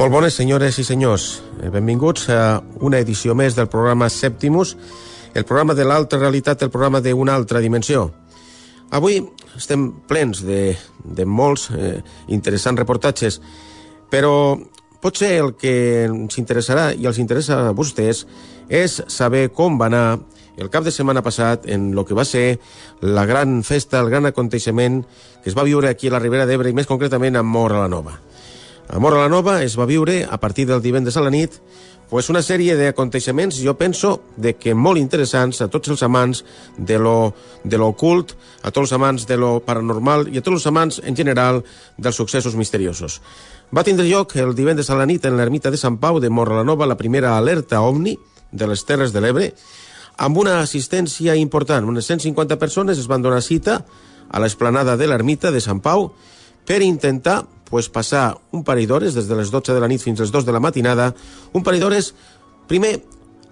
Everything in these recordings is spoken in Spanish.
Molt bones senyores i senyors. Eh, benvinguts a una edició més del programa Septimus, el programa de l'altra realitat, el programa d'una altra dimensió. Avui estem plens de, de molts eh, interessants reportatges, però potser el que ens interessarà i els interessa a vostès és saber com va anar el cap de setmana passat en el que va ser la gran festa, el gran aconteixement que es va viure aquí a la Ribera d'Ebre i més concretament a Mora la Nova. A Mora la Nova es va viure a partir del divendres a la nit pues una sèrie d'aconteixements, jo penso, de que molt interessants a tots els amants de lo, de lo ocult, a tots els amants de lo paranormal i a tots els amants, en general, dels successos misteriosos. Va tindre lloc el divendres a la nit en l'ermita de Sant Pau de Nova la primera alerta OVNI de les Terres de l'Ebre, amb una assistència important. Unes 150 persones es van donar cita a l'esplanada de l'ermita de Sant Pau per intentar pues, passar un parell d'hores, des de les 12 de la nit fins a les 2 de la matinada, un parell d'hores, primer,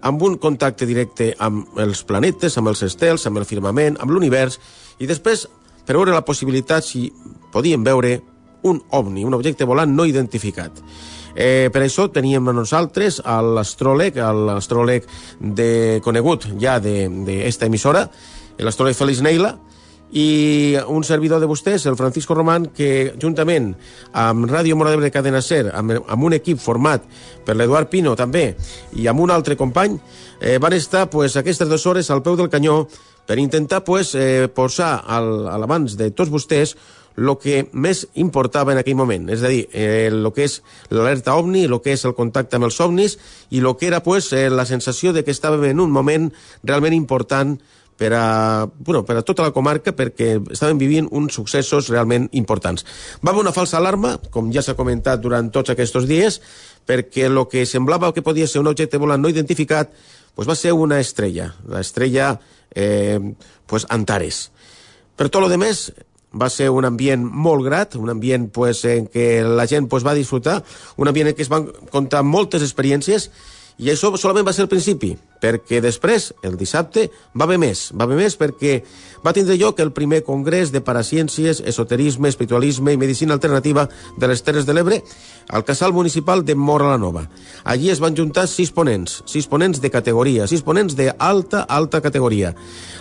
amb un contacte directe amb els planetes, amb els estels, amb el firmament, amb l'univers, i després per veure la possibilitat si podíem veure un ovni, un objecte volant no identificat. Eh, per això teníem a nosaltres l'astròleg, l'astròleg de, conegut ja d'esta emissora, l'astròleg Félix Neila, i un servidor de vostès, el Francisco Román, que juntament amb Ràdio Mora d'Ebre Cadena Ser, amb, amb un equip format per l'Eduard Pino també, i amb un altre company, eh, van estar pues, aquestes dues hores al peu del canyó per intentar pues, eh, posar al, a l'abans de tots vostès el que més importava en aquell moment, és a dir, el eh, que és l'alerta ovni, el que és el contacte amb els ovnis i el que era pues, eh, la sensació de que estàvem en un moment realment important per a, bueno, per a tota la comarca perquè estaven vivint uns successos realment importants. Va haver una falsa alarma, com ja s'ha comentat durant tots aquests dies, perquè el que semblava que podia ser un objecte volant no identificat pues va ser una estrella, la estrella eh, pues Antares. Per tot lo demés, va ser un ambient molt grat, un ambient pues, en què la gent pues, va disfrutar, un ambient en què es van contar moltes experiències i això solament va ser el principi, perquè després, el dissabte, va haver més. Va haver més perquè va tindre lloc el primer congrés de paraciències, esoterisme, espiritualisme i medicina alternativa de les Terres de l'Ebre al casal municipal de Mora la Nova. Allí es van juntar sis ponents, sis ponents de categoria, sis ponents d'alta, alta categoria.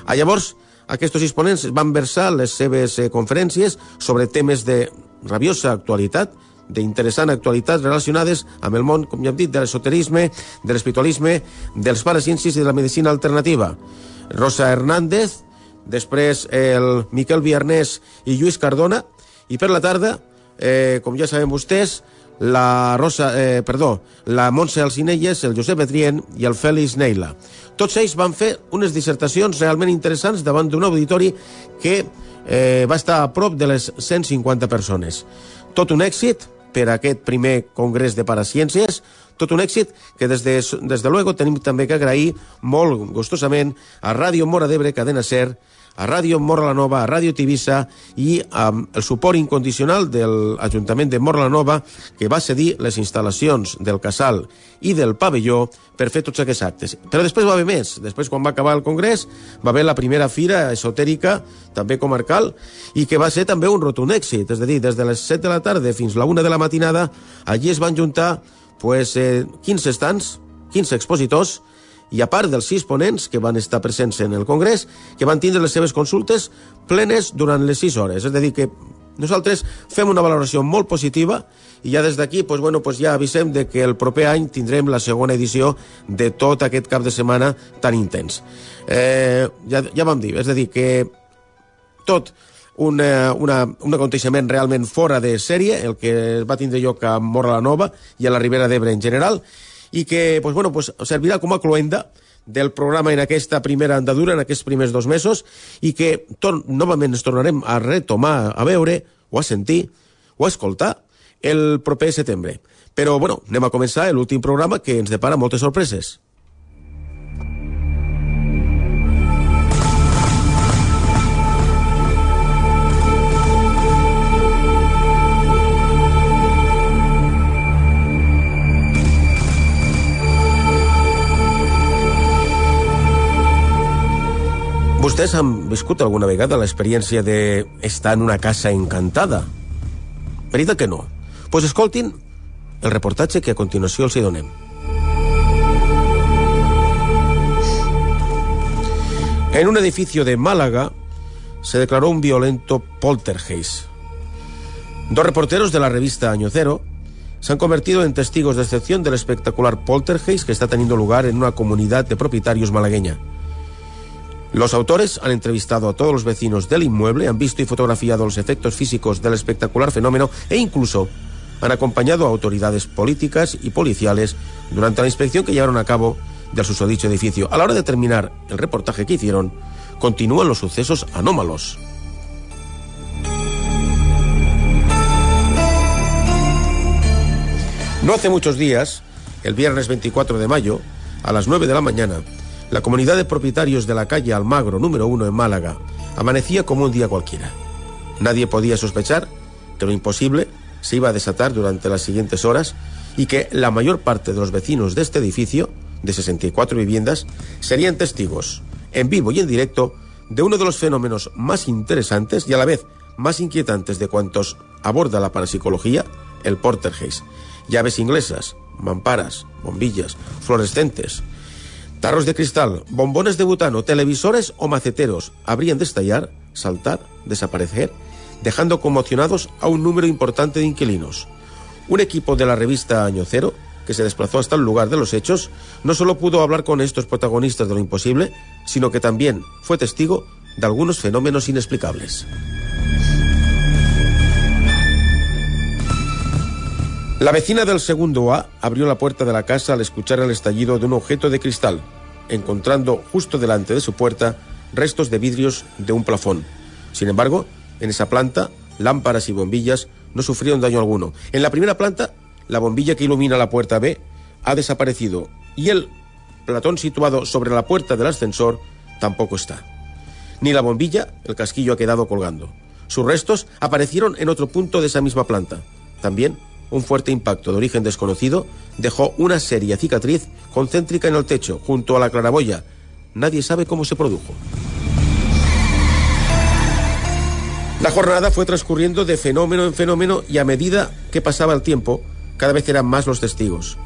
A llavors, aquests sis ponents van versar les seves eh, conferències sobre temes de rabiosa actualitat, d'interessant actualitat relacionades amb el món, com ja hem dit, de l'esoterisme, de l'espiritualisme, dels paraciències i de la medicina alternativa. Rosa Hernández, després el Miquel Viarnés i Lluís Cardona, i per la tarda, eh, com ja sabem vostès, la Rosa, eh, perdó, la Montse Alcinelles, el Josep Etrien i el Fèlix Neila. Tots ells van fer unes dissertacions realment interessants davant d'un auditori que eh, va estar a prop de les 150 persones. Tot un èxit, per aquest primer congrés de paraciències, tot un èxit que des de, des de luego tenim també que agrair molt gustosament a Ràdio Mora d'Ebre, Cadena Ser, a Ràdio Morla Nova, a Ràdio Tivissa i amb el suport incondicional de l'Ajuntament de Morla Nova que va cedir les instal·lacions del casal i del pavelló per fer tots aquests actes. Però després va haver més. Després, quan va acabar el Congrés, va haver la primera fira esotèrica, també comarcal, i que va ser també un rotund èxit. És a dir, des de les 7 de la tarda fins la 1 de la matinada, allí es van juntar pues, eh, 15 estants, 15 expositors, i a part dels sis ponents que van estar presents en el Congrés, que van tindre les seves consultes plenes durant les sis hores. És a dir, que nosaltres fem una valoració molt positiva i ja des d'aquí pues, bueno, pues ja avisem de que el proper any tindrem la segona edició de tot aquest cap de setmana tan intens. Eh, ja, ja vam dir, és a dir, que tot una, una, un aconteixement realment fora de sèrie, el que va tindre lloc a Mora la Nova i a la Ribera d'Ebre en general, i que pues, bueno, pues, servirà com a cloenda del programa en aquesta primera andadura, en aquests primers dos mesos, i que tor novament ens tornarem a retomar, a veure, o a sentir, o a escoltar, el proper setembre. Però, bueno, anem a començar l'últim programa que ens depara moltes sorpreses. Vostès han viscut alguna vegada l'experiència d'estar en una casa encantada? Veritat que no? Pues escoltin el reportatge que a continuació els hi donem. En un edificio de Málaga se declaró un violento poltergeist. Dos reporteros de la revista Año Cero se han convertido en testigos de excepción del espectacular poltergeist que está teniendo lugar en una comunidad de propietarios malagueña. Los autores han entrevistado a todos los vecinos del inmueble, han visto y fotografiado los efectos físicos del espectacular fenómeno e incluso han acompañado a autoridades políticas y policiales durante la inspección que llevaron a cabo del susodicho edificio. A la hora de terminar el reportaje que hicieron, continúan los sucesos anómalos. No hace muchos días, el viernes 24 de mayo, a las 9 de la mañana, la comunidad de propietarios de la calle Almagro número 1 en Málaga amanecía como un día cualquiera. Nadie podía sospechar que lo imposible se iba a desatar durante las siguientes horas y que la mayor parte de los vecinos de este edificio, de 64 viviendas, serían testigos, en vivo y en directo, de uno de los fenómenos más interesantes y a la vez más inquietantes de cuantos aborda la parapsicología, el Portergeist. Llaves inglesas, mamparas, bombillas, fluorescentes, tarros de cristal, bombones de butano, televisores o maceteros habrían de estallar, saltar, desaparecer, dejando conmocionados a un número importante de inquilinos. Un equipo de la revista Año Cero, que se desplazó hasta el lugar de los hechos, no solo pudo hablar con estos protagonistas de lo imposible, sino que también fue testigo de algunos fenómenos inexplicables. La vecina del segundo A abrió la puerta de la casa al escuchar el estallido de un objeto de cristal, encontrando justo delante de su puerta restos de vidrios de un plafón. Sin embargo, en esa planta, lámparas y bombillas no sufrieron daño alguno. En la primera planta, la bombilla que ilumina la puerta B ha desaparecido y el platón situado sobre la puerta del ascensor tampoco está. Ni la bombilla, el casquillo ha quedado colgando. Sus restos aparecieron en otro punto de esa misma planta. También un fuerte impacto de origen desconocido dejó una seria cicatriz concéntrica en el techo, junto a la claraboya. Nadie sabe cómo se produjo. La jornada fue transcurriendo de fenómeno en fenómeno y a medida que pasaba el tiempo, cada vez eran más los testigos.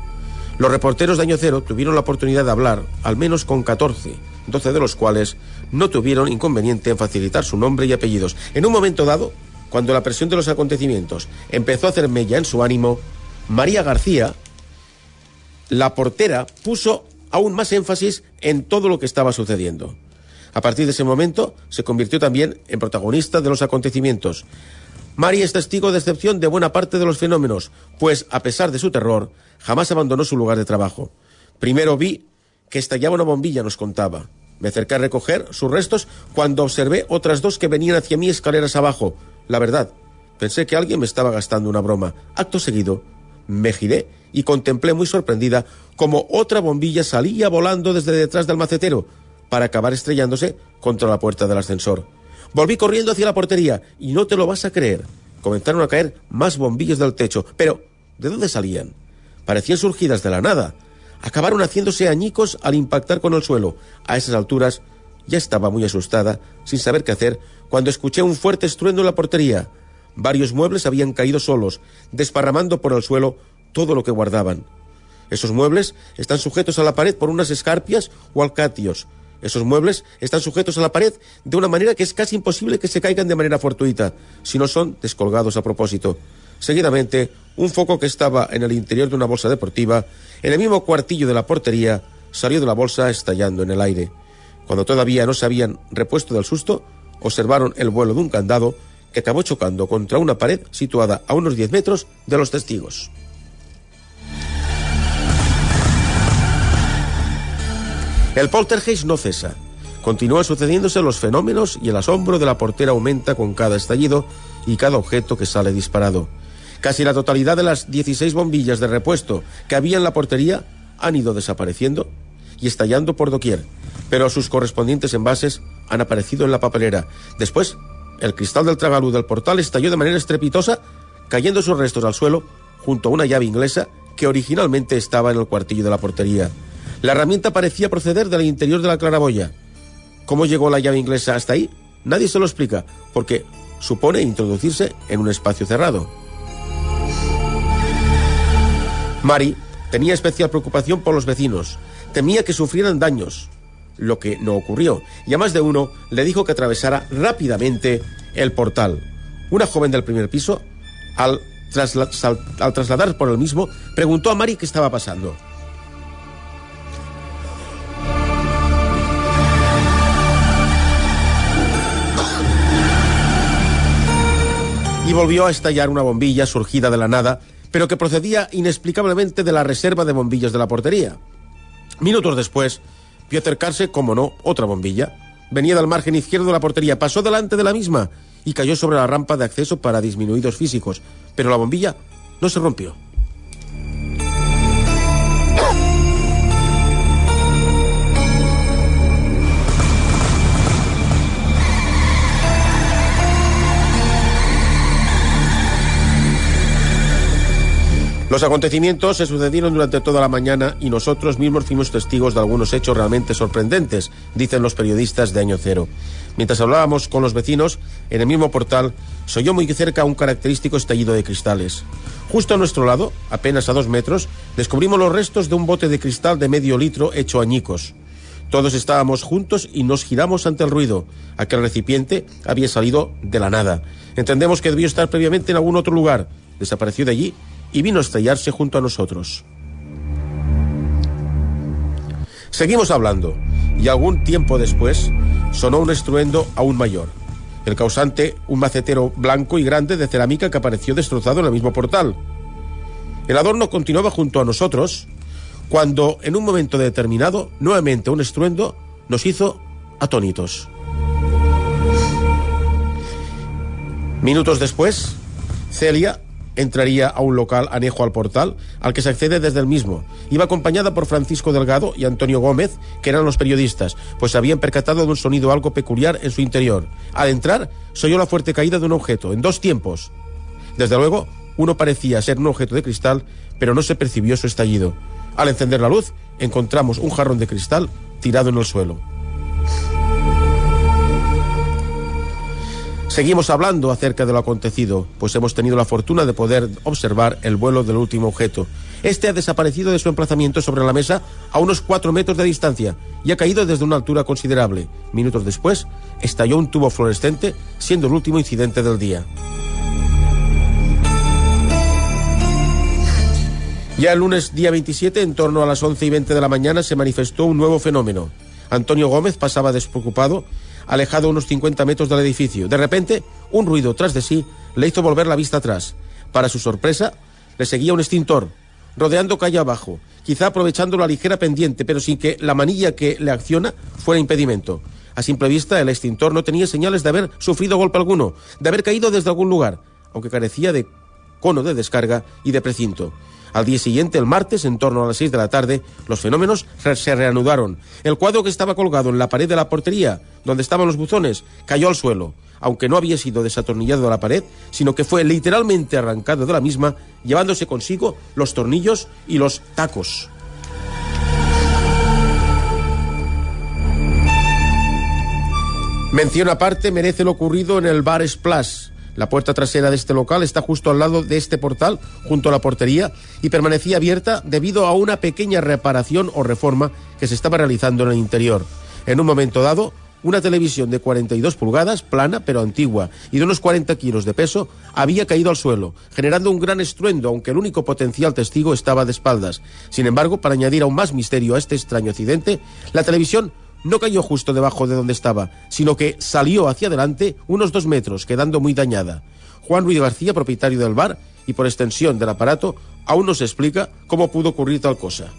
Los reporteros de Año Cero tuvieron la oportunidad de hablar, al menos con 14, 12 de los cuales no tuvieron inconveniente en facilitar su nombre y apellidos. En un momento dado, cuando la presión de los acontecimientos empezó a hacer mella en su ánimo, María García, la portera, puso aún más énfasis en todo lo que estaba sucediendo. A partir de ese momento se convirtió también en protagonista de los acontecimientos. María es testigo de excepción de buena parte de los fenómenos, pues a pesar de su terror, jamás abandonó su lugar de trabajo. Primero vi que estallaba una bombilla, nos contaba. Me acerqué a recoger sus restos cuando observé otras dos que venían hacia mí escaleras abajo. La verdad, pensé que alguien me estaba gastando una broma. Acto seguido, me giré y contemplé muy sorprendida como otra bombilla salía volando desde detrás del macetero para acabar estrellándose contra la puerta del ascensor. Volví corriendo hacia la portería y no te lo vas a creer. Comenzaron a caer más bombillas del techo. Pero, ¿de dónde salían? Parecían surgidas de la nada. Acabaron haciéndose añicos al impactar con el suelo. A esas alturas ya estaba muy asustada, sin saber qué hacer, cuando escuché un fuerte estruendo en la portería. Varios muebles habían caído solos, desparramando por el suelo todo lo que guardaban. Esos muebles están sujetos a la pared por unas escarpias o alcatios. Esos muebles están sujetos a la pared de una manera que es casi imposible que se caigan de manera fortuita, si no son descolgados a propósito. Seguidamente, un foco que estaba en el interior de una bolsa deportiva, en el mismo cuartillo de la portería, salió de la bolsa estallando en el aire. Cuando todavía no se habían repuesto del susto, observaron el vuelo de un candado que acabó chocando contra una pared situada a unos 10 metros de los testigos. El poltergeist no cesa. Continúan sucediéndose los fenómenos y el asombro de la portera aumenta con cada estallido y cada objeto que sale disparado. Casi la totalidad de las 16 bombillas de repuesto que había en la portería han ido desapareciendo y estallando por doquier, pero sus correspondientes envases han aparecido en la papelera. Después, el cristal del tragaluz del portal estalló de manera estrepitosa, cayendo sus restos al suelo junto a una llave inglesa que originalmente estaba en el cuartillo de la portería. La herramienta parecía proceder del interior de la claraboya. ¿Cómo llegó la llave inglesa hasta ahí? Nadie se lo explica, porque supone introducirse en un espacio cerrado. Mari tenía especial preocupación por los vecinos. Temía que sufrieran daños, lo que no ocurrió, y a más de uno le dijo que atravesara rápidamente el portal. Una joven del primer piso, al, trasla trasladar por el mismo, preguntó a Mari qué estaba pasando. y volvió a estallar una bombilla surgida de la nada, pero que procedía inexplicablemente de la reserva de bombillas de la portería. Minutos después, vio acercarse, como no, otra bombilla. Venía del margen izquierdo de la portería, pasó delante de la misma y cayó sobre la rampa de acceso para disminuidos físicos, pero la bombilla no se rompió. Los acontecimientos se sucedieron durante toda la mañana y nosotros mismos fuimos testigos de algunos hechos realmente sorprendentes, dicen los periodistas de Año Cero. Mientras hablábamos con los vecinos, en el mismo portal, se oyó muy cerca un característico estallido de cristales. Justo a nuestro lado, apenas a dos metros, descubrimos los restos de un bote de cristal de medio litro hecho añicos. Todos estábamos juntos y nos giramos ante el ruido. Aquel recipiente había salido de la nada. Entendemos que debió estar previamente en algún otro lugar. Desapareció de allí y vino a estrellarse junto a nosotros. Seguimos hablando y algún tiempo después sonó un estruendo aún mayor. El causante, un macetero blanco y grande de cerámica que apareció destrozado en el mismo portal. El adorno continuaba junto a nosotros cuando, en un momento determinado, nuevamente un estruendo nos hizo atónitos. Minutos después, Celia entraría a un local anejo al portal, al que se accede desde el mismo. Iba acompañada por Francisco Delgado y Antonio Gómez, que eran los periodistas, pues se habían percatado de un sonido algo peculiar en su interior. Al entrar, se oyó la fuerte caída de un objeto, en dos tiempos. Desde luego, uno parecía ser un objeto de cristal, pero no se percibió su estallido. Al encender la luz, encontramos un jarrón de cristal tirado en el suelo. Seguimos hablando acerca de lo acontecido, pues hemos tenido la fortuna de poder observar el vuelo del último objeto. Este ha desaparecido de su emplazamiento sobre la mesa a unos cuatro metros de distancia y ha caído desde una altura considerable. Minutos después, estalló un tubo fluorescente, siendo el último incidente del día. Ya el lunes día 27, en torno a las 11 y 20 de la mañana, se manifestó un nuevo fenómeno. Antonio Gómez pasaba despreocupado alejado unos 50 metros del edificio. De repente, un ruido tras de sí le hizo volver la vista atrás. Para su sorpresa, le seguía un extintor, rodeando calle abajo, quizá aprovechando la ligera pendiente, pero sin que la manilla que le acciona fuera impedimento. A simple vista, el extintor no tenía señales de haber sufrido golpe alguno, de haber caído desde algún lugar, aunque carecía de cono de descarga y de precinto. Al día siguiente, el martes, en torno a las seis de la tarde, los fenómenos se reanudaron. El cuadro que estaba colgado en la pared de la portería, donde estaban los buzones, cayó al suelo, aunque no había sido desatornillado de la pared, sino que fue literalmente arrancado de la misma, llevándose consigo los tornillos y los tacos. Mención aparte merece lo ocurrido en el bar Splash, la puerta trasera de este local está justo al lado de este portal, junto a la portería, y permanecía abierta debido a una pequeña reparación o reforma que se estaba realizando en el interior. En un momento dado, una televisión de 42 pulgadas, plana pero antigua, y de unos 40 kilos de peso, había caído al suelo, generando un gran estruendo, aunque el único potencial testigo estaba de espaldas. Sin embargo, para añadir aún más misterio a este extraño accidente, la televisión no cayó justo debajo de donde estaba, sino que salió hacia adelante unos dos metros, quedando muy dañada. Juan Ruiz García, propietario del bar y por extensión del aparato, aún no se explica cómo pudo ocurrir tal cosa.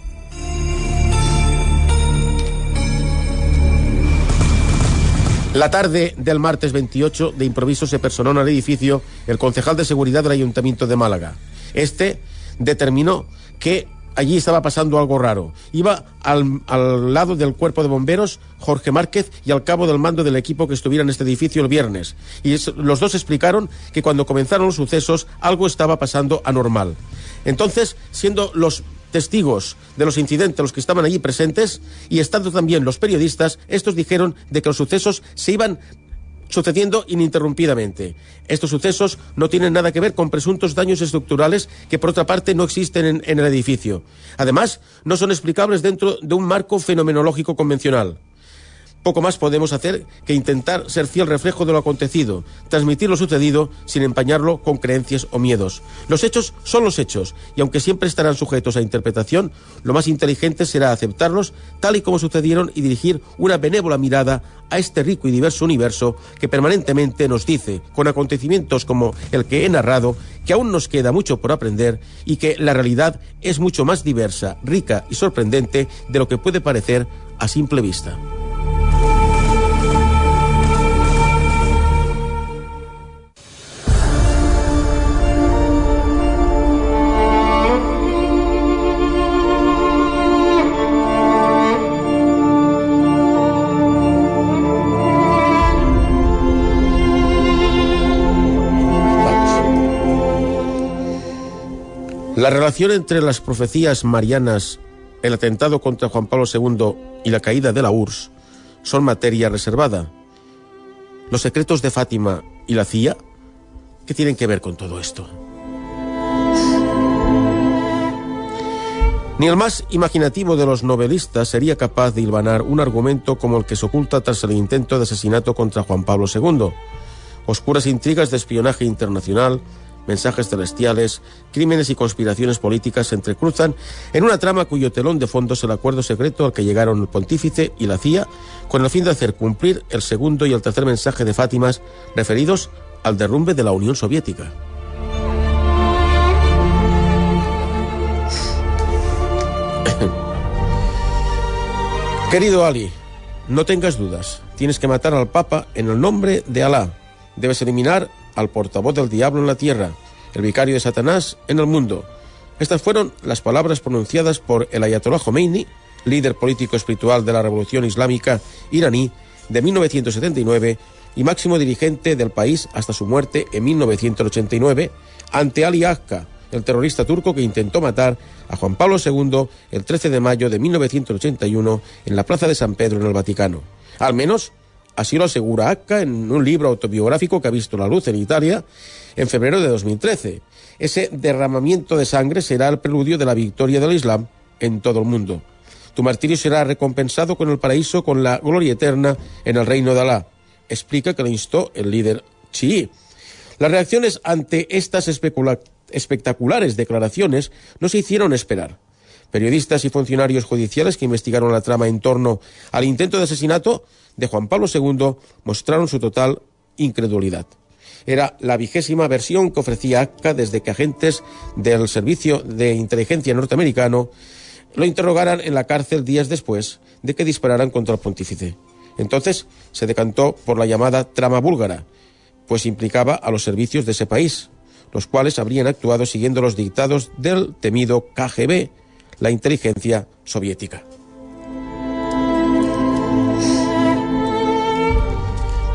La tarde del martes 28, de improviso se personó en el edificio el concejal de seguridad del Ayuntamiento de Málaga. Este determinó que allí estaba pasando algo raro. Iba al, lado del cuerpo de bomberos Jorge Márquez y al cabo del mando del equipo que estuviera en este edificio el viernes. Y los dos explicaron que cuando comenzaron los sucesos algo estaba pasando anormal. Entonces, siendo los testigos de los incidentes, los que estaban allí presentes, y estando también los periodistas, estos dijeron de que los sucesos se iban sucediendo ininterrumpidamente. Estos sucesos no tienen nada que ver con presuntos daños estructurales que, por otra parte, no existen en, el edificio. Además, no son explicables dentro de un marco fenomenológico convencional. Poco más podemos hacer que intentar ser fiel reflejo de lo acontecido, transmitir lo sucedido sin empañarlo con creencias o miedos. Los hechos son los hechos, y aunque siempre estarán sujetos a interpretación, lo más inteligente será aceptarlos tal y como sucedieron y dirigir una benévola mirada a este rico y diverso universo que permanentemente nos dice, con acontecimientos como el que he narrado, que aún nos queda mucho por aprender y que la realidad es mucho más diversa, rica y sorprendente de lo que puede parecer a simple vista. La relación entre las profecías marianas, el atentado contra Juan Pablo II y la caída de la URSS son materia reservada. Los secretos de Fátima y la CIA, ¿qué tienen que ver con todo esto? Ni el más imaginativo de los novelistas sería capaz de hilvanar un argumento como el que se oculta tras el intento de asesinato contra Juan Pablo II. Oscuras intrigas de espionaje internacional, mensajes celestiales, crímenes y conspiraciones políticas se entrecruzan en una trama cuyo telón de fondo es el acuerdo secreto al que llegaron el pontífice y la CIA con el fin de hacer cumplir el segundo y el tercer mensaje de Fátimas referidos al derrumbe de la Unión Soviética. Querido Ali, no tengas dudas. Tienes que matar al Papa en el nombre de Alá. Debes eliminar al portavoz del diablo en la tierra, el vicario de Satanás en el mundo. Estas fueron las palabras pronunciadas por el Ayatollah Khomeini, líder político espiritual de la revolución islámica iraní de 1979 y máximo dirigente del país hasta su muerte en 1989, ante Ali Akka, el terrorista turco que intentó matar a Juan Pablo II el 13 de mayo de 1981 en la Plaza de San Pedro en el Vaticano. Al menos Así lo asegura Akka en un libro autobiográfico que ha visto la luz en Italia en febrero de 2013. Ese derramamiento de sangre será el preludio de la victoria del Islam en todo el mundo. Tu martirio será recompensado con el paraíso, con la gloria eterna en el reino de Alá. Explica que le instó el líder chií. Las reacciones ante estas espectaculares declaraciones no se hicieron esperar. Periodistas y funcionarios judiciales que investigaron la trama en torno al intento de asesinato de Juan Pablo II mostraron su total incredulidad. Era la vigésima versión que ofrecía ACA desde que agentes del Servicio de Inteligencia norteamericano lo interrogaran en la cárcel días después de que dispararan contra el pontífice. Entonces se decantó por la llamada trama búlgara, pues implicaba a los servicios de ese país, los cuales habrían actuado siguiendo los dictados del temido KGB, la inteligencia soviética.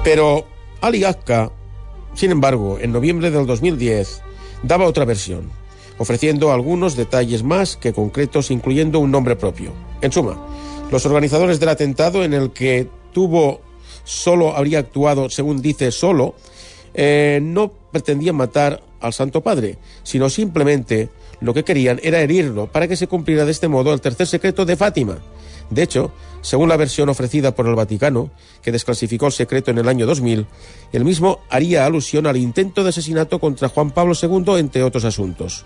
Pero Ali Akka, sin embargo, en noviembre del 2010, daba otra versión, ofreciendo algunos detalles más que concretos, incluyendo un nombre propio. En suma, los organizadores del atentado, en el que tuvo solo habría actuado, según dice, solo, eh, no pretendían matar al Santo Padre, sino simplemente lo que querían era herirlo para que se cumpliera de este modo el tercer secreto de Fátima. De hecho, según la versión ofrecida por el Vaticano, que desclasificó el secreto en el año 2000, el mismo haría alusión al intento de asesinato contra Juan Pablo II, entre otros asuntos.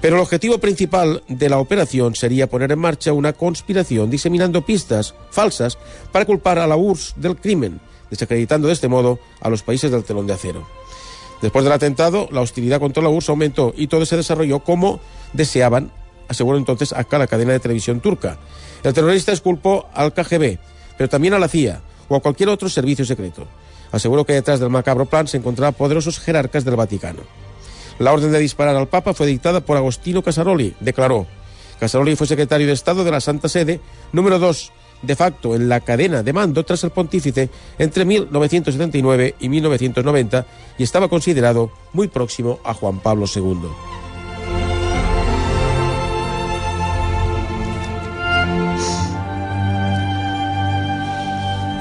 Pero el objetivo principal de la operación sería poner en marcha una conspiración diseminando pistas falsas para culpar a la URSS del crimen, desacreditando de este modo a los países del telón de acero. Después del atentado, la hostilidad contra la URSS aumentó y todo se desarrolló como deseaban, aseguró entonces acá la cadena de televisión turca. El terrorista esculpó al KGB, pero también a la CIA o a cualquier otro servicio secreto. Aseguró que detrás del macabro plan se encontraban poderosos jerarcas del Vaticano. La orden de disparar al Papa fue dictada por Agostino Casaroli, declaró. Casaroli fue secretario de Estado de la Santa Sede, número 2 de facto en la cadena de mando tras el pontífice entre 1979 y 1990 y estaba considerado muy próximo a Juan Pablo II.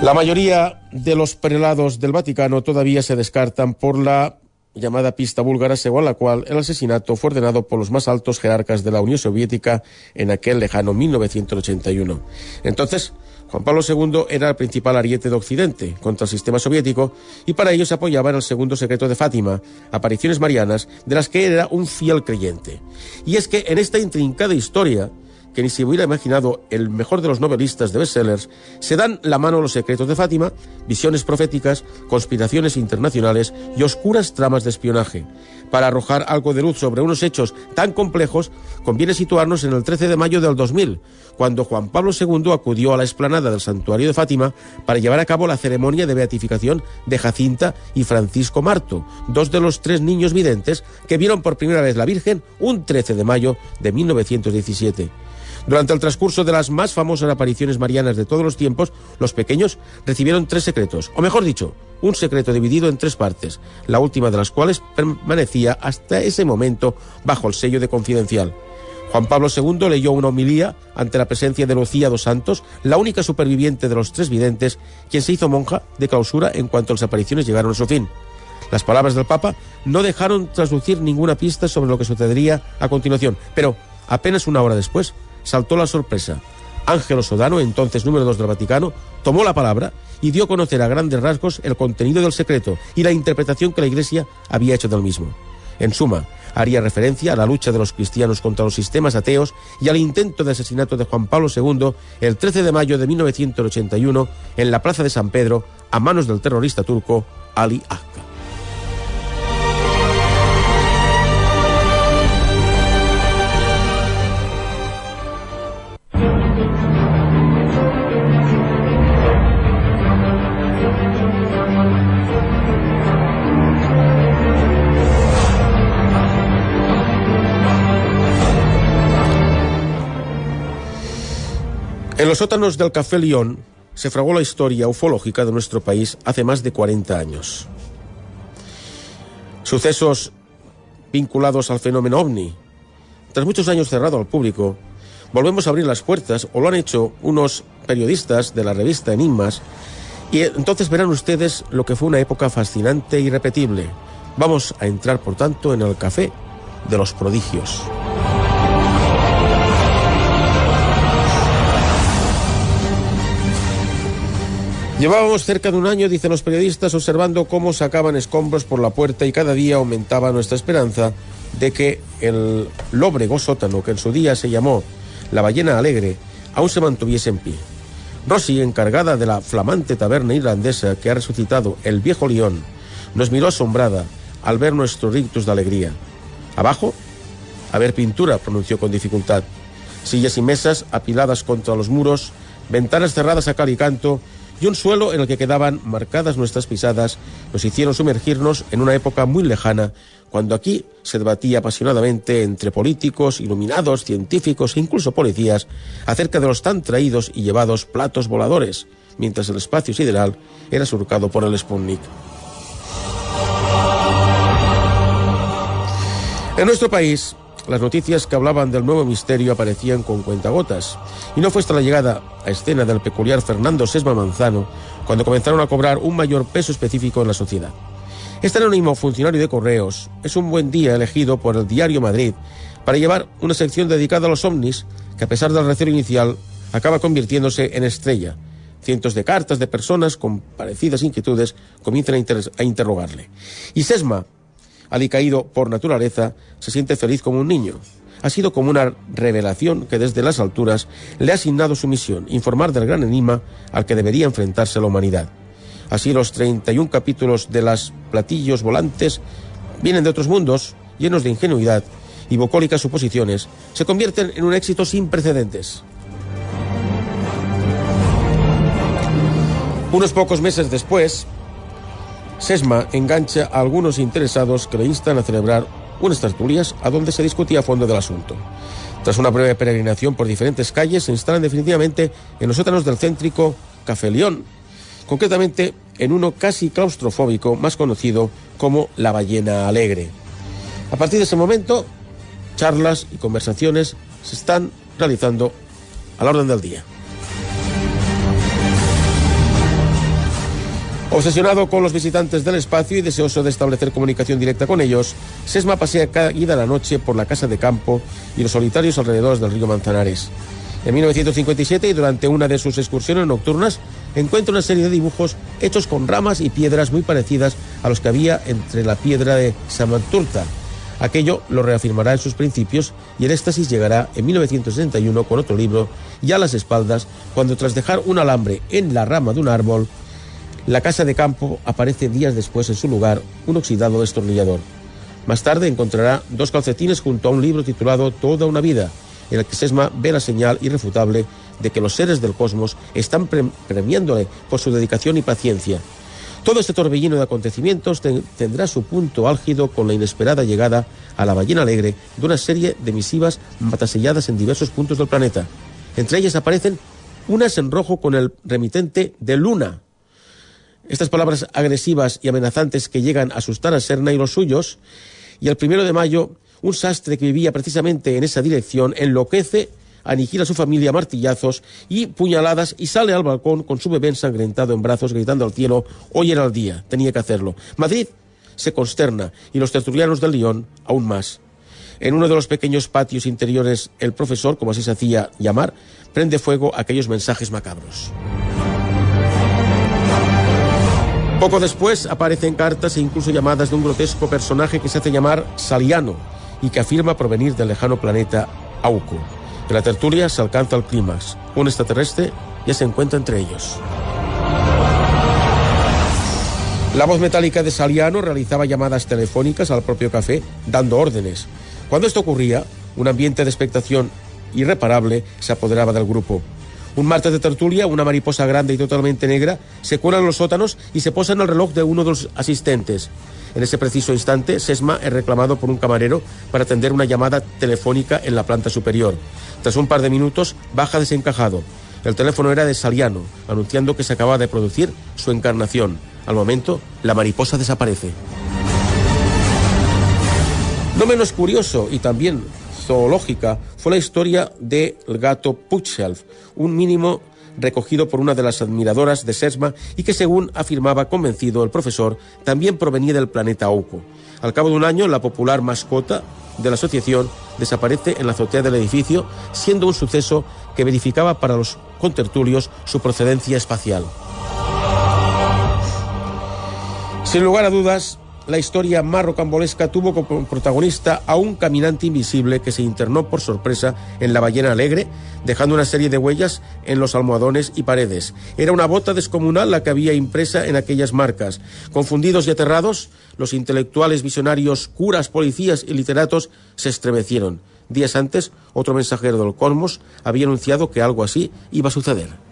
La mayoría de los prelados del Vaticano todavía se descartan por la llamada pista búlgara, según la cual el asesinato fue ordenado por los más altos jerarcas de la Unión Soviética en aquel lejano 1981. Entonces, Juan Pablo II era el principal ariete de Occidente contra el sistema soviético y para ello se apoyaba en el segundo secreto de Fátima, apariciones marianas, de las que era un fiel creyente. Y es que en esta intrincada historia, que ni se hubiera imaginado el mejor de los novelistas de bestsellers, se dan la mano los secretos de Fátima, visiones proféticas, conspiraciones internacionales y oscuras tramas de espionaje. Para arrojar algo de luz sobre unos hechos tan complejos, conviene situarnos en el 13 de mayo del 2000, cuando Juan Pablo II acudió a la explanada del santuario de Fátima para llevar a cabo la ceremonia de beatificación de Jacinta y Francisco Marto, dos de los tres niños videntes que vieron por primera vez la Virgen un 13 de mayo de 1917. Durante el transcurso de las más famosas apariciones marianas de todos los tiempos, los pequeños recibieron tres secretos, o mejor dicho, un secreto dividido en tres partes, la última de las cuales permanecía hasta ese momento bajo el sello de confidencial. Juan Pablo II leyó una homilía ante la presencia de Lucía dos Santos, la única superviviente de los tres videntes, quien se hizo monja de clausura en cuanto las apariciones llegaron a su fin. Las palabras del Papa no dejaron traslucir ninguna pista sobre lo que sucedería a continuación, pero apenas una hora después, saltó la sorpresa. Ángelo Sodano, entonces número dos del Vaticano, tomó la palabra y dio a conocer a grandes rasgos el contenido del secreto y la interpretación que la Iglesia había hecho del mismo. En suma, haría referencia a la lucha de los cristianos contra los sistemas ateos y al intento de asesinato de Juan Pablo II el 13 de mayo de 1981 en la Plaza de San Pedro a manos del terrorista turco Ali Akka. En los sótanos del Café León se fragó la historia ufológica de nuestro país hace más de 40 años. Sucesos vinculados al fenómeno ovni. Tras muchos años cerrado al público, volvemos a abrir las puertas, o lo han hecho unos periodistas de la revista Enigmas, y entonces verán ustedes lo que fue una época fascinante e irrepetible. Vamos a entrar, por tanto, en el café de los prodigios. Llevábamos cerca de un año, dicen los periodistas, observando cómo sacaban escombros por la puerta y cada día aumentaba nuestra esperanza de que el lóbrego sótano, que en su día se llamó la ballena alegre, aún se mantuviese en pie. Rossi, encargada de la flamante taberna irlandesa que ha resucitado el viejo león, nos miró asombrada al ver nuestro rictus de alegría. Abajo, a ver pintura, pronunció con dificultad. Sillas y mesas apiladas contra los muros, ventanas cerradas a cal y canto y un suelo en el que quedaban marcadas nuestras pisadas nos hicieron sumergirnos en una época muy lejana, cuando aquí se debatía apasionadamente entre políticos, iluminados, científicos e incluso policías acerca de los tan traídos y llevados platos voladores, mientras el espacio sideral era surcado por el Sputnik. En nuestro país, las noticias que hablaban del nuevo misterio aparecían con cuentagotas, y no fue hasta la llegada a escena del peculiar Fernando Sesma Manzano cuando comenzaron a cobrar un mayor peso específico en la sociedad. Este anónimo funcionario de correos es un buen día elegido por el Diario Madrid para llevar una sección dedicada a los ovnis que a pesar del recelo inicial acaba convirtiéndose en estrella. Cientos de cartas de personas con parecidas inquietudes comienzan a, a interrogarle. Y Sesma, alicaído por naturaleza, se siente feliz como un niño. Ha sido como una revelación que desde las alturas le ha asignado su misión, informar del gran enigma al que debería enfrentarse la humanidad. Así los 31 capítulos de las platillos volantes vienen de otros mundos, llenos de ingenuidad y bucólicas suposiciones, se convierten en un éxito sin precedentes. Unos pocos meses después, Sesma engancha a algunos interesados que le instan a celebrar unas tertulias a donde se discutía a fondo del asunto. Tras una breve peregrinación por diferentes calles, se instalan definitivamente en los sótanos del céntrico Café León, concretamente en uno casi claustrofóbico más conocido como la Ballena Alegre. A partir de ese momento, charlas y conversaciones se están realizando a la orden del día. Obsesionado con los visitantes del espacio y deseoso de establecer comunicación directa con ellos, Sesma pasea cada ida la noche por la casa de campo y los solitarios alrededores del río Manzanares. En 1957 y durante una de sus excursiones nocturnas encuentra una serie de dibujos hechos con ramas y piedras muy parecidas a los que había entre la piedra de Samanturta. Aquello lo reafirmará en sus principios y el éxtasis llegará en 1961 con otro libro, ya a las espaldas, cuando tras dejar un alambre en la rama de un árbol, la casa de campo aparece días después en su lugar un oxidado destornillador. Más tarde encontrará dos calcetines junto a un libro titulado Toda una vida, en el que Sesma ve la señal irrefutable de que los seres del cosmos están premiándole por su dedicación y paciencia. Todo este torbellino de acontecimientos tendrá su punto álgido con la inesperada llegada a la ballena alegre de una serie de misivas mataselladas en diversos puntos del planeta. Entre ellas aparecen unas en rojo con el remitente de Luna, estas palabras agresivas y amenazantes que llegan a asustar a Serna y los suyos, y el primero de mayo, un sastre que vivía precisamente en esa dirección enloquece, aniquila a su familia a martillazos y puñaladas y sale al balcón con su bebé ensangrentado en brazos gritando al cielo, hoy era el día, tenía que hacerlo. Madrid se consterna y los tertulianos del León aún más. En uno de los pequeños patios interiores, el profesor, como así se hacía llamar, prende fuego a aquellos mensajes macabros. Poco después aparecen cartas e incluso llamadas de un grotesco personaje que se hace llamar Saliano y que afirma provenir del lejano planeta Auco. De la tertulia se alcanza el clímax. Un extraterrestre ya se encuentra entre ellos. La voz metálica de Saliano realizaba llamadas telefónicas al propio café dando órdenes. Cuando esto ocurría, un ambiente de expectación irreparable se apoderaba del grupo. Un martes de tertulia, una mariposa grande y totalmente negra se cuela en los sótanos y se posa en el reloj de uno de los asistentes. En ese preciso instante, Sesma es reclamado por un camarero para atender una llamada telefónica en la planta superior. Tras un par de minutos, baja desencajado. El teléfono era de Saliano, anunciando que se acaba de producir su encarnación. Al momento, la mariposa desaparece. No menos curioso y también zoológica fue la historia del gato Puchelf, un mínimo recogido por una de las admiradoras de Sesma y que, según afirmaba convencido el profesor, también provenía del planeta Ouko. Al cabo de un año, la popular mascota de la asociación desaparece en la azotea del edificio, siendo un suceso que verificaba para los contertulios su procedencia espacial. Sin lugar a dudas, la historia más rocambolesca tuvo como protagonista a un caminante invisible que se internó por sorpresa en la ballena alegre, dejando una serie de huellas en los almohadones y paredes. Era una bota descomunal la que había impresa en aquellas marcas. Confundidos y aterrados, los intelectuales, visionarios, curas, policías y literatos se estremecieron. Días antes, otro mensajero del cosmos había anunciado que algo así iba a suceder.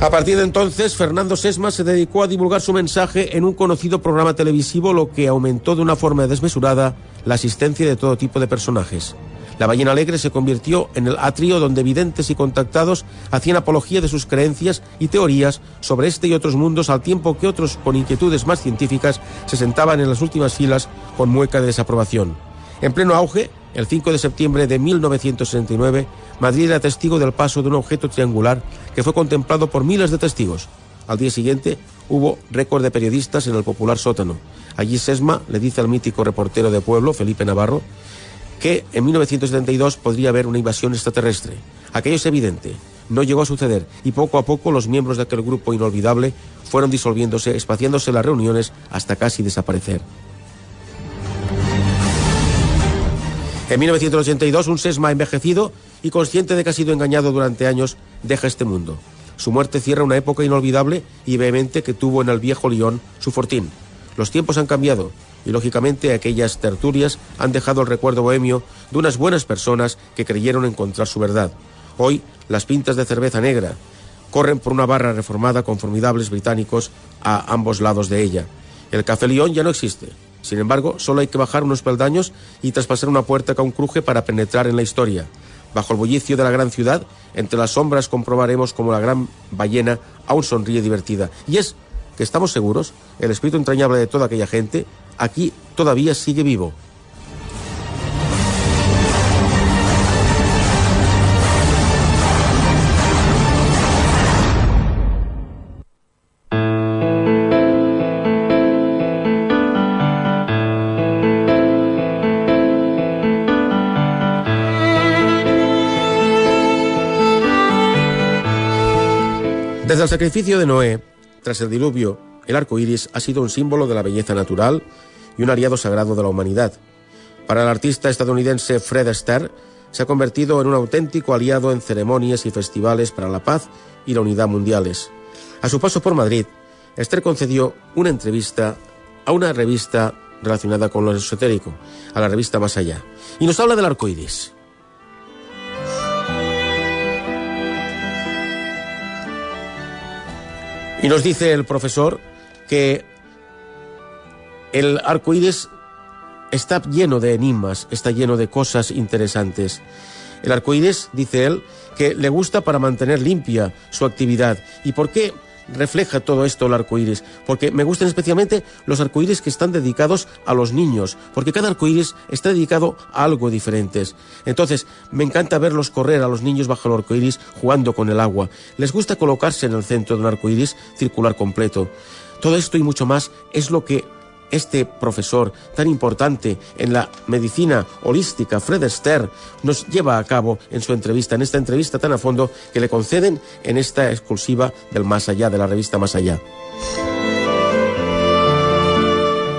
A partir de entonces, Fernando Sesma se dedicó a divulgar su mensaje en un conocido programa televisivo, lo que aumentó de una forma desmesurada la asistencia de todo tipo de personajes. La ballena alegre se convirtió en el atrio donde videntes y contactados hacían apología de sus creencias y teorías sobre este y otros mundos al tiempo que otros con inquietudes más científicas se sentaban en las últimas filas con mueca de desaprobación. En pleno auge, el 5 de septiembre de 1969, Madrid era testigo del paso de un objeto triangular que fue contemplado por miles de testigos. Al día siguiente hubo récord de periodistas en el popular sótano. Allí Sesma le dice al mítico reportero de pueblo, Felipe Navarro, que en 1972 podría haber una invasión extraterrestre. Aquello es evidente, no llegó a suceder y poco a poco los miembros de aquel grupo inolvidable fueron disolviéndose, espaciándose las reuniones hasta casi desaparecer. En 1982, un Sesma envejecido y consciente de que ha sido engañado durante años, deja este mundo. Su muerte cierra una época inolvidable y vehemente que tuvo en el viejo Lyon su fortín. Los tiempos han cambiado y, lógicamente, aquellas tertulias han dejado el recuerdo bohemio de unas buenas personas que creyeron encontrar su verdad. Hoy, las pintas de cerveza negra corren por una barra reformada con formidables británicos a ambos lados de ella. El Café Lyon ya no existe. Sin embargo, solo hay que bajar unos peldaños y traspasar una puerta que aún cruje para penetrar en la historia. Bajo el bullicio de la gran ciudad, entre las sombras comprobaremos como la gran ballena aún sonríe divertida. Y es que estamos seguros, el espíritu entrañable de toda aquella gente aquí todavía sigue vivo. Desde el sacrificio de Noé, tras el diluvio, el arco iris ha sido un símbolo de la belleza natural y un aliado sagrado de la humanidad. Para el artista estadounidense Fred Astaire, se ha convertido en un auténtico aliado en ceremonias y festivales para la paz y la unidad mundiales. A su paso por Madrid, Esther concedió una entrevista a una revista relacionada con lo esotérico, a la revista Más Allá, y nos habla del arco iris. Y nos dice el profesor que el arco iris está lleno de enigmas, está lleno de cosas interesantes. El arco iris, dice él, que le gusta para mantener limpia su actividad. ¿Y por qué refleja todo esto el arco iris? Porque me gustan especialmente los arcoíris que están dedicados a los niños, porque cada arco iris está dedicado a algo diferente. Entonces, me encanta verlos correr a los niños bajo el arco iris jugando con el agua. Les gusta colocarse en el centro de un arco iris circular completo. Todo esto y mucho más es lo que este profesor tan importante en la medicina holística, Fred Astaire, nos lleva a cabo en su entrevista, en esta entrevista tan a fondo que le conceden en esta exclusiva del Más Allá, de la revista Más Allá.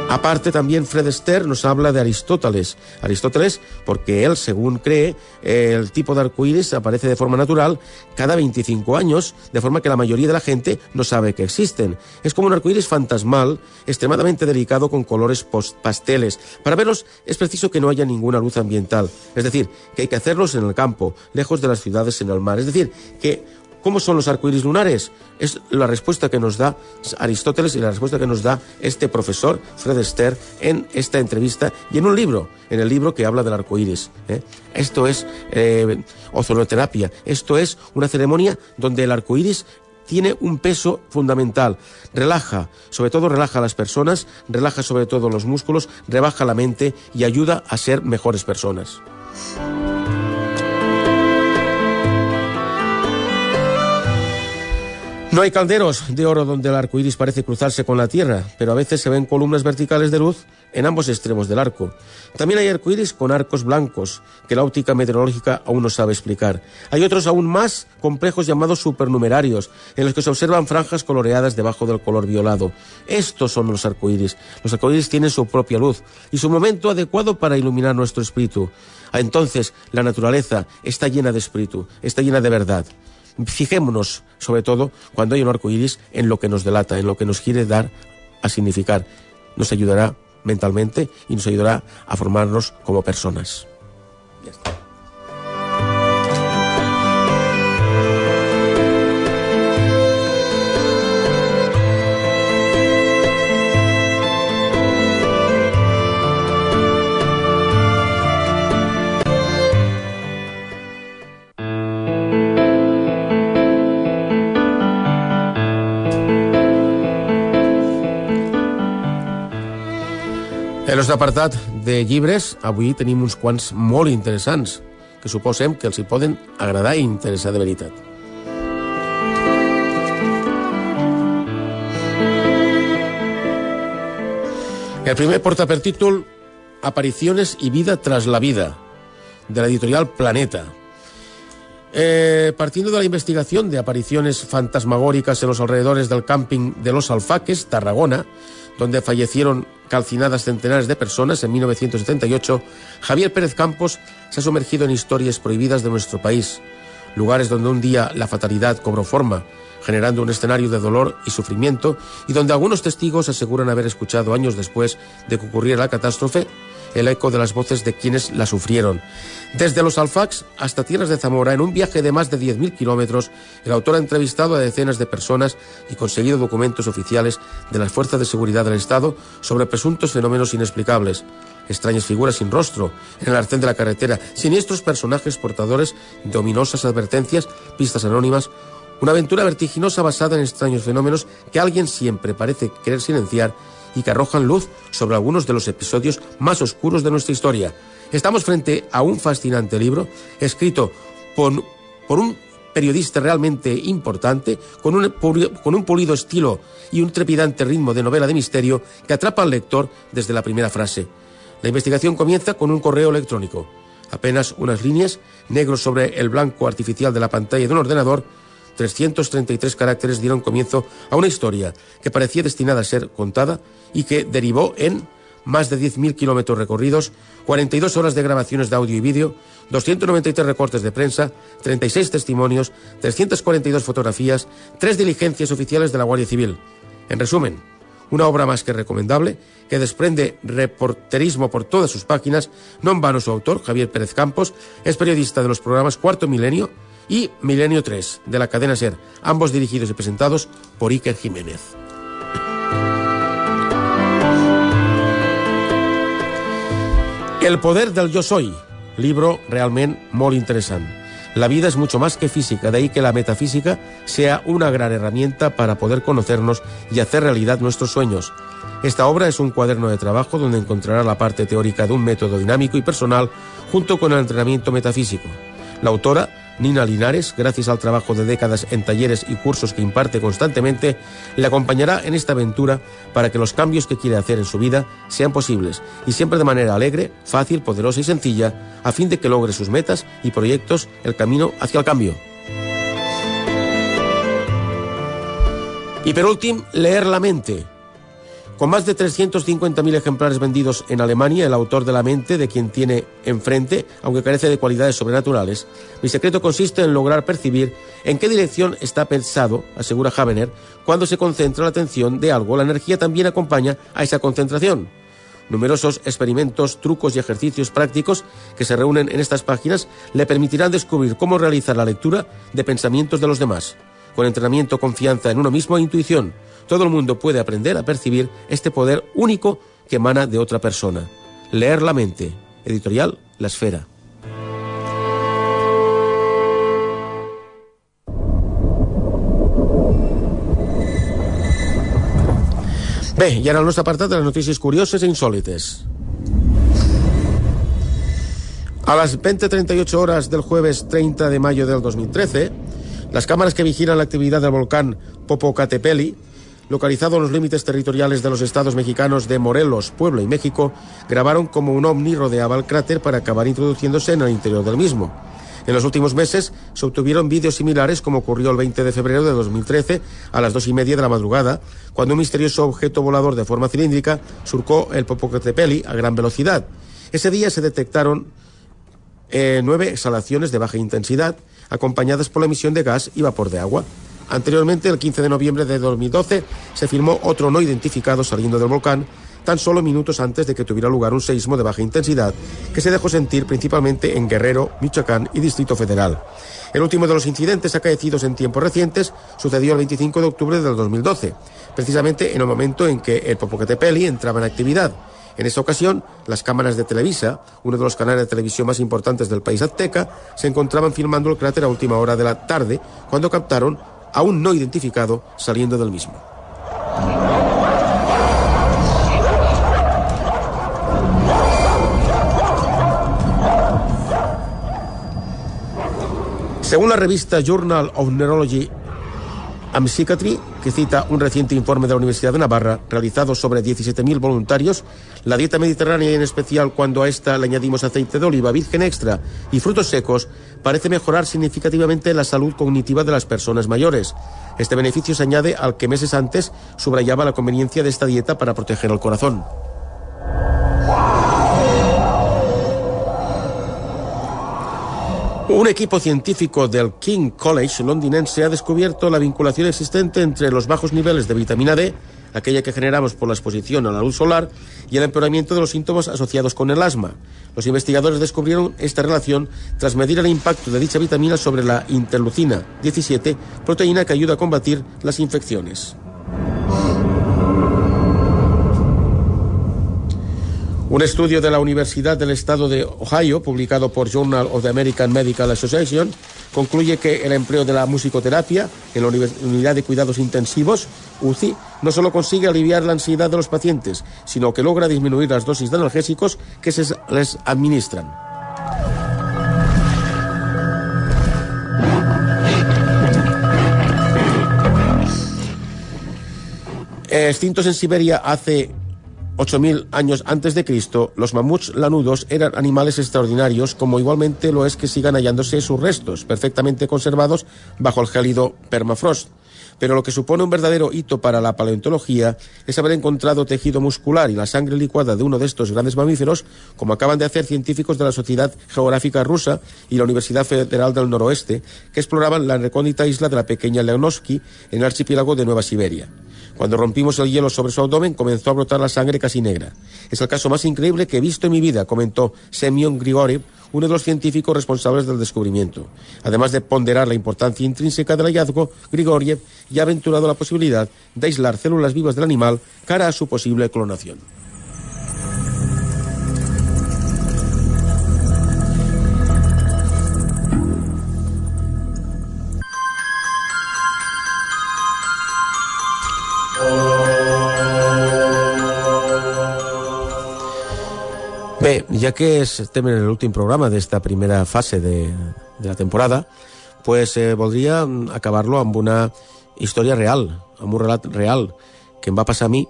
Aparte también Fred Astaire nos habla de Aristóteles. Aristóteles, porque él, según cree, el tipo de arcoíris aparece de forma natural cada 25 años, de forma que la mayoría de la gente no sabe que existen. Es como un arcoíris fantasmal, extremadamente delicado con colores pasteles. Para verlos es preciso que no haya ninguna luz ambiental. Es decir, que hay que hacerlos en el campo, lejos de las ciudades en el mar. Es decir, que ¿Cómo son los arcoíris lunares? Es la respuesta que nos da Aristóteles y la respuesta que nos da este profesor, Fred Astaire, en esta entrevista y en un libro, en el libro que habla del arcoíris. ¿eh? Esto es eh, ozonoterapia, esto es una ceremonia donde el arcoíris tiene un peso fundamental. Relaja, sobre todo relaja a las personas, relaja sobre todo los músculos, rebaja la mente y ayuda a ser mejores personas. No hay calderos de oro donde el arco iris parece cruzarse con la tierra, pero a veces se ven columnas verticales de luz en ambos extremos del arco. También hay arcoíris con arcos blancos, que la óptica meteorológica aún no sabe explicar. Hay otros aún más complejos llamados supernumerarios, en los que se observan franjas coloreadas debajo del color violado. Estos son los arcoíris. Los arcoíris tienen su propia luz y su momento adecuado para iluminar nuestro espíritu. Entonces, la naturaleza está llena de espíritu, está llena de verdad. Fijémonos, sobre todo, cuando hay un arco iris, en lo que nos delata, en lo que nos quiere dar a significar. Nos ayudará mentalmente y nos ayudará a formarnos como personas. Nostre apartat de llibres, avui tenim uns quants molt interessants, que suposem que els hi poden agradar i interessar de veritat. El primer porta per títol Apariciones y vida tras la vida, de la editorial Planeta. Eh, partiendo de la investigación de apariciones fantasmagóricas en los alrededores del camping de Los Alfaques, Tarragona, donde fallecieron calcinadas centenares de personas en 1978, Javier Pérez Campos se ha sumergido en historias prohibidas de nuestro país, lugares donde un día la fatalidad cobró forma, generando un escenario de dolor y sufrimiento, y donde algunos testigos aseguran haber escuchado años después de que ocurriera la catástrofe el eco de las voces de quienes la sufrieron. Desde los Alfax hasta Tierras de Zamora, en un viaje de más de 10.000 kilómetros, el autor ha entrevistado a decenas de personas y conseguido documentos oficiales de las fuerzas de seguridad del Estado sobre presuntos fenómenos inexplicables. Extrañas figuras sin rostro en el arcén de la carretera, siniestros personajes portadores de ominosas advertencias, pistas anónimas, una aventura vertiginosa basada en extraños fenómenos que alguien siempre parece querer silenciar y que arrojan luz sobre algunos de los episodios más oscuros de nuestra historia. Estamos frente a un fascinante libro escrito por, un periodista realmente importante, con un, con un pulido estilo y un trepidante ritmo de novela de misterio que atrapa al lector desde la primera frase. La investigación comienza con un correo electrónico. Apenas unas líneas, negros sobre el blanco artificial de la pantalla de un ordenador, 333 caracteres dieron comienzo a una historia que parecía destinada a ser contada y que derivó en más de 10.000 kilómetros recorridos, 42 horas de grabaciones de audio y vídeo, 293 recortes de prensa, 36 testimonios, 342 fotografías, tres diligencias oficiales de la Guardia Civil. En resumen, una obra más que recomendable, que desprende reporterismo por todas sus páginas, no en vano su autor, Javier Pérez Campos, es periodista de los programas Cuarto Milenio y Milenio 3, de la cadena SER, ambos dirigidos y presentados por Iker Jiménez. El poder del yo soy, libro realment molt interessant. La vida es mucho más que física, de ahí que la metafísica sea una gran herramienta para poder conocernos y hacer realidad nuestros sueños. Esta obra es un cuaderno de trabajo donde encontrará la parte teórica de un método dinámico y personal junto con el entrenamiento metafísico. La autora Nina Linares, gracias al trabajo de décadas en talleres y cursos que imparte constantemente, le acompañará en esta aventura para que los cambios que quiere hacer en su vida sean posibles y siempre de manera alegre, fácil, poderosa y sencilla, a fin de que logre sus metas y proyectos el camino hacia el cambio. Y por último, leer la mente, con más de 350.000 ejemplares vendidos en Alemania, el autor de La mente, de quien tiene enfrente, aunque carece de cualidades sobrenaturales, mi secreto consiste en lograr percibir en qué dirección está pensado, asegura Habener, cuando se concentra la atención de algo, la energía también acompaña a esa concentración. Numerosos experimentos, trucos y ejercicios prácticos que se reúnen en estas páginas le permitirán descubrir cómo realizar la lectura de pensamientos de los demás. Con entrenamiento, confianza en uno mismo e intuición, todo el mundo puede aprender a percibir este poder único que emana de otra persona. Leer la mente. Editorial La Esfera. Bé, i ara el nostre de les notícies curioses e insòlites. A las 20.38 horas del jueves 30 de mayo del 2013, las cámaras que vigilan la actividad del volcán Popocatepeli localizado en los límites territoriales de los estados mexicanos de Morelos, Puebla y México, grabaron como un ovni rodeaba el cráter para acabar introduciéndose en el interior del mismo. En los últimos meses se obtuvieron vídeos similares como ocurrió el 20 de febrero de 2013 a las dos y media de la madrugada, cuando un misterioso objeto volador de forma cilíndrica surcó el Popocatépetl a gran velocidad. Ese día se detectaron eh, nueve exhalaciones de baja intensidad, acompañadas por la emisión de gas y vapor de agua. Anteriormente, el 15 de noviembre de 2012, se firmó otro no identificado saliendo del volcán, tan solo minutos antes de que tuviera lugar un seísmo de baja intensidad que se dejó sentir principalmente en Guerrero, Michoacán y Distrito Federal. El último de los incidentes acaecidos en tiempos recientes sucedió el 25 de octubre del 2012, precisamente en el momento en que el Popocatépetl entraba en actividad. En esa ocasión, las cámaras de Televisa, uno de los canales de televisión más importantes del país azteca, se encontraban filmando el cráter a última hora de la tarde cuando captaron aún no identificado saliendo del mismo. Según la revista Journal of Neurology and Psychiatry, que cita un reciente informe de la Universidad de Navarra realizado sobre 17.000 voluntarios, la dieta mediterránea y en especial cuando a esta le añadimos aceite de oliva virgen extra y frutos secos parece mejorar significativamente la salud cognitiva de las personas mayores. Este beneficio se añade al que meses antes subrayaba la conveniencia de esta dieta para proteger el corazón. Un equipo científico del King College londinense ha descubierto la vinculación existente entre los bajos niveles de vitamina D, aquella que generamos por la exposición a la luz solar, y el empeoramiento de los síntomas asociados con el asma. Los investigadores descubrieron esta relación tras medir el impacto de dicha vitamina sobre la interleucina 17, proteína que ayuda a combatir las infecciones. Un estudio de la Universidad del Estado de Ohio, publicado por Journal of the American Medical Association, concluye que el empleo de la musicoterapia en la unidad de cuidados intensivos, UCI, no solo consigue aliviar la ansiedad de los pacientes, sino que logra disminuir las dosis de analgésicos que se les administran. Extintos en Siberia hace 8.000 años antes de Cristo, los mamuts lanudos eran animales extraordinarios, como igualmente lo es que sigan hallándose sus restos, perfectamente conservados bajo el gélido permafrost. Pero lo que supone un verdadero hito para la paleontología es haber encontrado tejido muscular y la sangre licuada de uno de estos grandes mamíferos, como acaban de hacer científicos de la Sociedad Geográfica Rusa y la Universidad Federal del Noroeste, que exploraban la recóndita isla de la pequeña Leonovsky en el archipiélago de Nueva Siberia. Cuando rompimos el hielo sobre su abdomen, comenzó a brotar la sangre casi negra. Es el caso más increíble que he visto en mi vida, comentó Semyon Grigoriev, uno de los científicos responsables del descubrimiento. Además de ponderar la importancia intrínseca del hallazgo, Grigoriev ya ha aventurado la posibilidad de aislar células vivas del animal cara a su posible clonación. Ja que estem en l'últim programa d'esta primera fase de, de la temporada, pues eh, voldria acabar-lo amb una història real, amb un relat real que em va passar a mi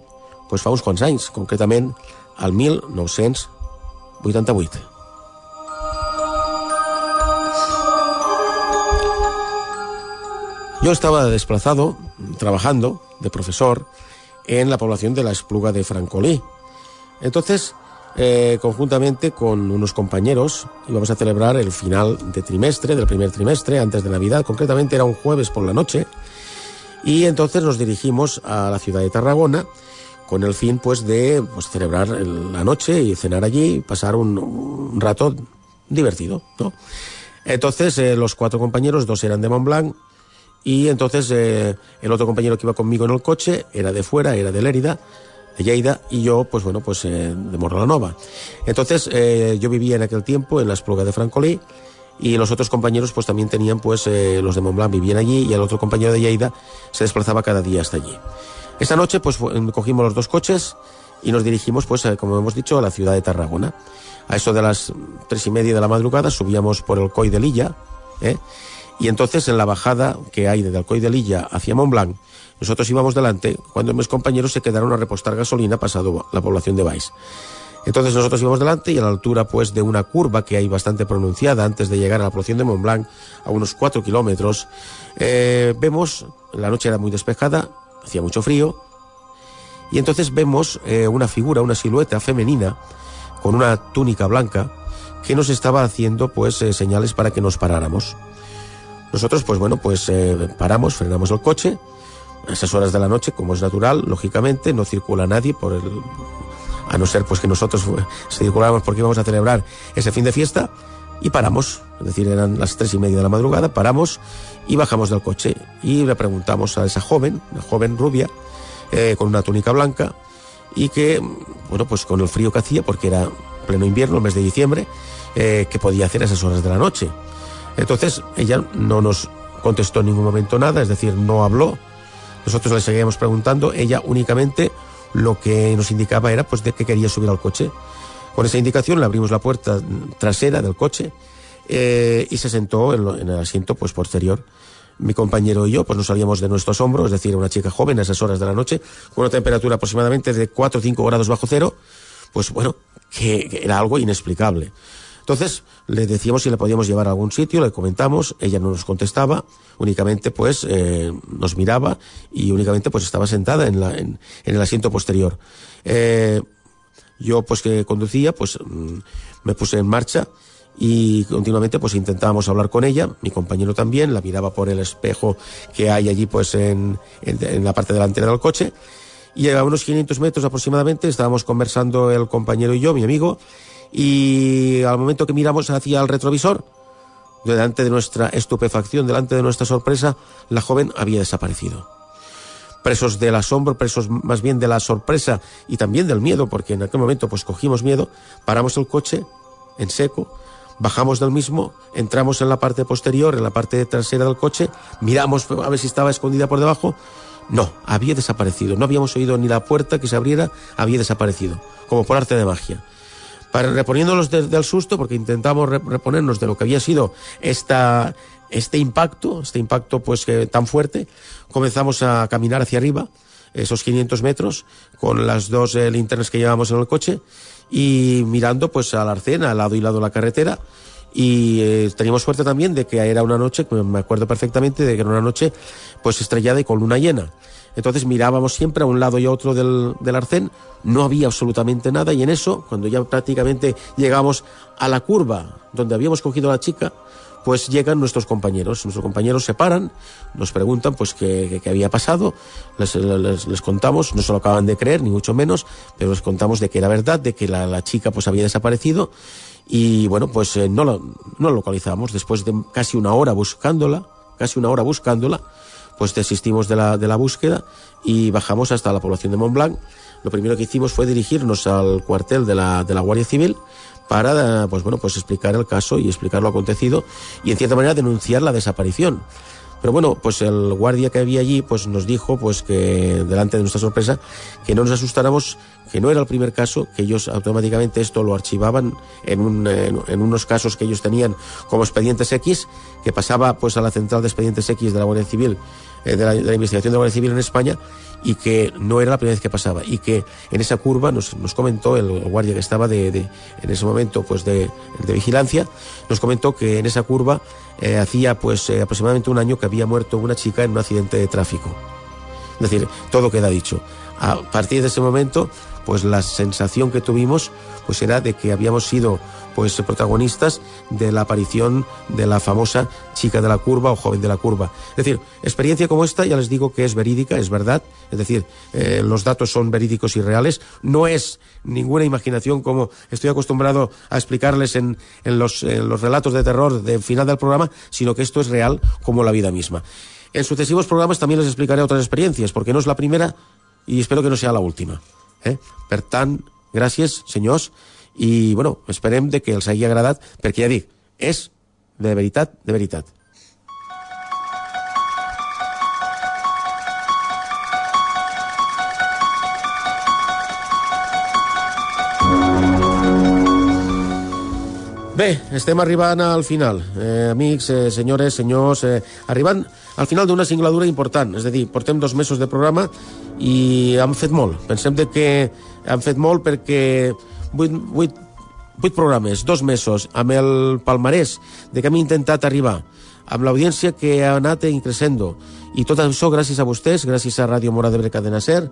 pues, fa uns quants anys, concretament al 1988. Yo estaba desplazado, trabajando de profesor en la población de la Espluga de Francolí. Entonces, eh, conjuntamente con unos compañeros íbamos a celebrar el final de trimestre, del primer trimestre, antes de Navidad, concretamente era un jueves por la noche, y entonces nos dirigimos a la ciudad de Tarragona con el fin pues de pues, celebrar la noche y cenar allí, pasar un, rato divertido, ¿no? Entonces eh, los cuatro compañeros, dos eran de Montblanc, y entonces eh, el otro compañero que iba conmigo en el coche era de fuera, era de Lérida, Lleida, y yo, pues bueno, pues eh, de Morlanova. Entonces, eh, yo vivía en aquel tiempo en la Espluga de Francolí, y los otros compañeros pues también tenían, pues eh, los de Montblanc vivían allí, y el otro compañero de Lleida se desplazaba cada día hasta allí. Esta noche, pues cogimos los dos coches y nos dirigimos, pues, como hemos dicho, a la ciudad de Tarragona. A eso de las tres y media de la madrugada subíamos por el Coy de Lilla, ¿eh? Y entonces en la bajada que hay desde el Coy de Lilla hacia Montblanc, nosotros íbamos delante cuando mis compañeros se quedaron a repostar gasolina pasado la población de Baix. Entonces nosotros íbamos delante y a la altura pues de una curva que hay bastante pronunciada antes de llegar a la población de Montblanc, a unos cuatro kilómetros, eh, vemos, la noche era muy despejada, hacía mucho frío, y entonces vemos eh, una figura, una silueta femenina con una túnica blanca que nos estaba haciendo pues eh, señales para que nos paráramos. Nosotros pues bueno pues eh, paramos, frenamos el coche, a esas horas de la noche, como es natural, lógicamente, no circula nadie por el a no ser pues que nosotros circuláramos porque íbamos a celebrar ese fin de fiesta y paramos, es decir, eran las tres y media de la madrugada, paramos y bajamos del coche y le preguntamos a esa joven, una joven rubia, eh, con una túnica blanca y que, bueno, pues con el frío que hacía, porque era pleno invierno, el mes de diciembre, eh, que podía hacer a esas horas de la noche. Entonces ella no nos contestó en ningún momento nada, es decir, no habló, nosotros le seguíamos preguntando, ella únicamente lo que nos indicaba era pues de que quería subir al coche. Con esa indicación le abrimos la puerta trasera del coche eh, y se sentó en, el asiento pues posterior. Mi compañero y yo pues nos salíamos de nuestro asombro, es decir, una chica joven a esas horas de la noche, con una temperatura aproximadamente de 4 o 5 grados bajo cero, pues bueno, que era algo inexplicable. Entonces le decíamos si le podíamos llevar a algún sitio, le comentamos, ella no nos contestaba, únicamente pues eh, nos miraba y únicamente pues estaba sentada en, la, el asiento posterior. Eh, yo pues que conducía pues me puse en marcha y continuamente pues intentábamos hablar con ella, mi compañero también, la miraba por el espejo que hay allí pues en la parte delantera del coche y a unos 500 metros aproximadamente estábamos conversando el compañero y yo, mi amigo, y al momento que miramos hacia el retrovisor, delante de nuestra estupefacción, delante de nuestra sorpresa, la joven había desaparecido. Presos del asombro, presos más bien de la sorpresa y también del miedo, porque en aquel momento pues cogimos miedo, paramos el coche en seco, bajamos del mismo, entramos en la parte posterior, en la parte trasera del coche, miramos a ver si estaba escondida por debajo, no, había desaparecido, no habíamos oído ni la puerta que se abriera, había desaparecido, como por arte de magia para reponiéndonos de, del susto, porque intentamos reponernos de lo que había sido esta, este impacto, este impacto pues que, tan fuerte, comenzamos a caminar hacia arriba, esos 500 metros con las dos eh, linternas que llevábamos en el coche y mirando pues al arcén, al lado y lado de la carretera y eh, teníamos suerte también de que era una noche, me acuerdo perfectamente de que era una noche pues estrellada y con luna llena. Entonces mirábamos siempre a un lado y a otro del, del arcén, no había absolutamente nada y en eso, cuando ya prácticamente llegamos a la curva donde habíamos cogido a la chica, pues llegan nuestros compañeros. Nuestros compañeros se paran, nos preguntan pues qué, había pasado, les, contamos, no se lo acaban de creer, ni mucho menos, pero les contamos de que era verdad, de que la, la chica pues había desaparecido y bueno, pues eh, no, lo, no lo localizamos. Después de casi una hora buscándola, casi una hora buscándola, pues desistimos de la, de la búsqueda y bajamos hasta la población de Montblanc. Lo primero que hicimos fue dirigirnos al cuartel de la, de la Guardia Civil para pues bueno pues explicar el caso y explicar lo acontecido y en cierta manera denunciar la desaparición. Pero bueno, pues el guardia que había allí pues nos dijo pues que delante de nuestra sorpresa que no nos asustáramos, que no era el primer caso, que ellos automáticamente esto lo archivaban en, un, en, en unos casos que ellos tenían como expedientes X, que pasaba pues a la central de expedientes X de la Guardia Civil, eh, de, la, de la investigación de la Guardia Civil en España y que no era la primera vez que pasaba y que en esa curva nos, nos comentó el, guardia que estaba de, en ese momento pues de, de, vigilancia nos comentó que en esa curva eh, hacía pues eh, aproximadamente un año que había muerto una chica en un accidente de tráfico. Es decir todo queda dicho. A partir de ese momento pues la sensación que tuvimos pues era de que habíamos sido pues protagonistas de la aparición de la famosa chica de la curva o joven de la curva. Es decir, experiencia como esta ya les digo que es verídica, es verdad, es decir, eh, los datos son verídicos y reales, no es ninguna imaginación como estoy acostumbrado a explicarles en, en, los, en los relatos de terror del final del programa, sino que esto es real como la vida misma. En sucesivos programas también les explicaré otras experiencias, porque no es la primera y espero que no sea la última. Eh? Per tant, i, bueno, esperem de que els hagi agradat, perquè ja dic, és de veritat, de veritat. Bé, estem arribant al final. Eh, amics, eh, senyores, senyors, eh, arribant al final d'una singladura important. És a dir, portem dos mesos de programa i hem fet molt. Pensem de que hem fet molt perquè vuit, vuit, vuit programes, dos mesos, amb el palmarès de que hem intentat arribar, amb l'audiència que ha anat increixendo, i tot això gràcies a vostès, gràcies a Ràdio Mora d'Ebre Cadena Ser,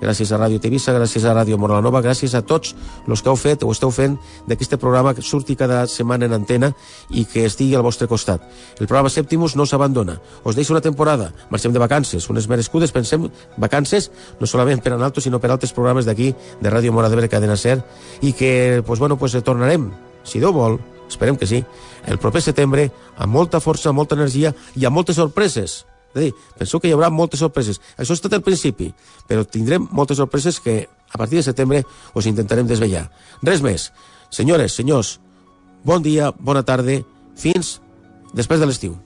gràcies a Ràdio Tivissa, gràcies a Ràdio Mora Nova, gràcies a tots els que heu fet o esteu fent d'aquest programa que surti cada setmana en antena i que estigui al vostre costat. El programa Sèptimus no s'abandona. Us deixo una temporada, marxem de vacances, unes merescudes, pensem, vacances, no solament per a nosaltres, sinó per altres programes d'aquí, de Ràdio Mora d'Ebre Cadena Ser, i que, pues, bueno, pues, tornarem, si Déu vol, esperem que sí, el proper setembre, amb molta força, molta energia i amb moltes sorpreses. És a dir, penseu que hi haurà moltes sorpreses. Això és tot el principi, però tindrem moltes sorpreses que a partir de setembre us intentarem desvellar. Res més. Senyores, senyors, bon dia, bona tarda, fins després de l'estiu.